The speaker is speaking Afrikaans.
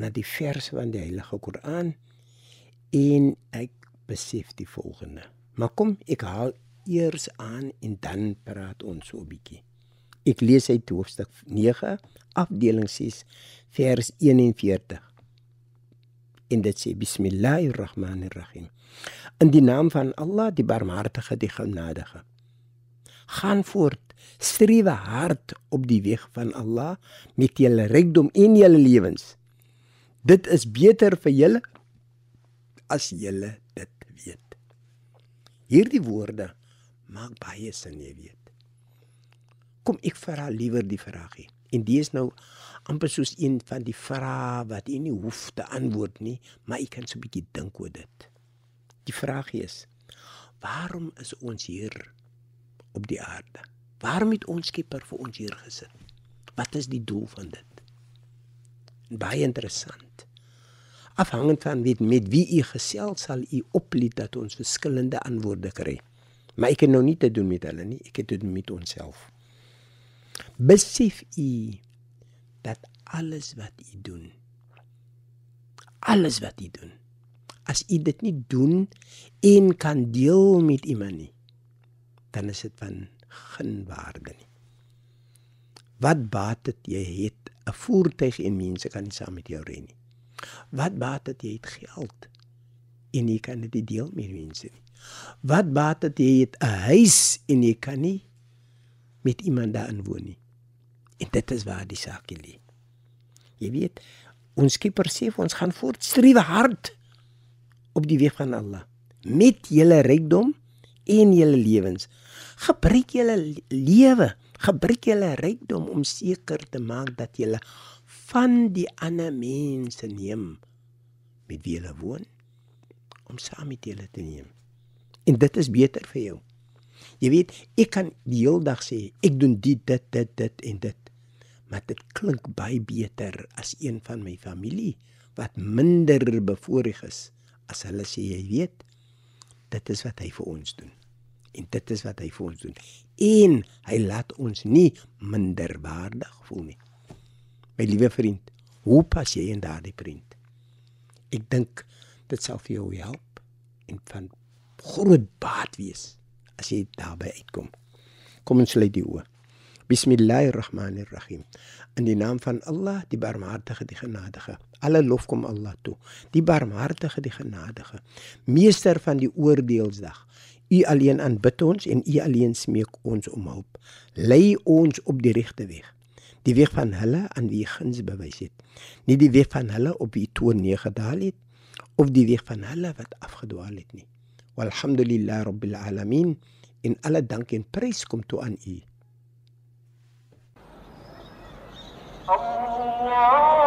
na die verse van die Heilige Koran en ek besef die volgende. Maar kom, ek haal eers aan en dan praat ons so 'n bietjie. Ek lees uit hoofstuk 9, afdeling 6, vers 41. En dit sê Bismillahirrahmanirrahim. In die naam van Allah, die Barmhartige, die Genadige. Gaan voort, streef hard op die weg van Allah met julle rykdom en julle lewens. Dit is beter vir julle as julle dit weet. Hierdie woorde maak baie sin, jy weet. Kom ek vra liewer die vraagie. En dis nou amper soos een van die vrae wat jy nie hoef te antwoord nie, maar jy kan so 'n bietjie dink oor dit. Die vraag is: Waarom is ons hier op die aarde? Waarom het ons Skepper vir ons hier gesit? Wat is die doel van dit? Baie interessant. Afhangend van wie met wie u gesels sal u oplet dat ons verskillende antwoorde kry. Maar ek het nou nie te doen met hulle nie, ek het dit met onsself. Besef u dat alles wat u doen alles wat u doen as u dit nie doen en kan deel met iemand nie, dan is dit van geen waarde nie. Wat baat dit jy het 'n voertuig en mense kan nie saam met jou ry nie. Wat baat dit jy het geld en jy kan dit deel met mense nie. Wat baat dit jy het 'n huis en jy kan nie met iemand daarin woon nie. En dit is waar die saak lê. Jy weet, ons skieper sê ons gaan voortstreef hard op die weg van Allah met julle rykdom en julle lewens. Gebruik julle lewe, gebruik julle rykdom om seker te maak dat julle van die ander mense neem met wie julle woon om saam met julle te neem. En dit is beter vir jou. Jy weet, ek kan die hele dag sê ek doen dit dit dit dit en dit. Maar dit klink baie beter as een van my familie wat minder bevoorreg is as hulle sê jy weet dit is wat hy vir ons doen en dit is wat hy vir ons doen en hy laat ons nie minderwaardig voel nie my liewe vriend hoe pas jy in daardie print ek dink dit sal vir jou help en van groot baat wees as jy daarby uitkom kom ons lê die oor Bismillahirrahmanirrahim. In die naam van Allah, die Barmhartige, die Genadige. Alle lof kom Allah toe. Die Barmhartige, die Genadige. Meester van die oordeelsdag. U alleen aanbid ons en u alleen smeek ons om hulp. Lei ons op die regte weg. Die weg van hulle aan wie guns bewys het. Nie die weg van hulle op wie toon neergedaal het of die weg van hulle wat afgedwaal het nie. Walhamdulillah rabbil alamin. In alle dank en prys kom toe aan u. Allah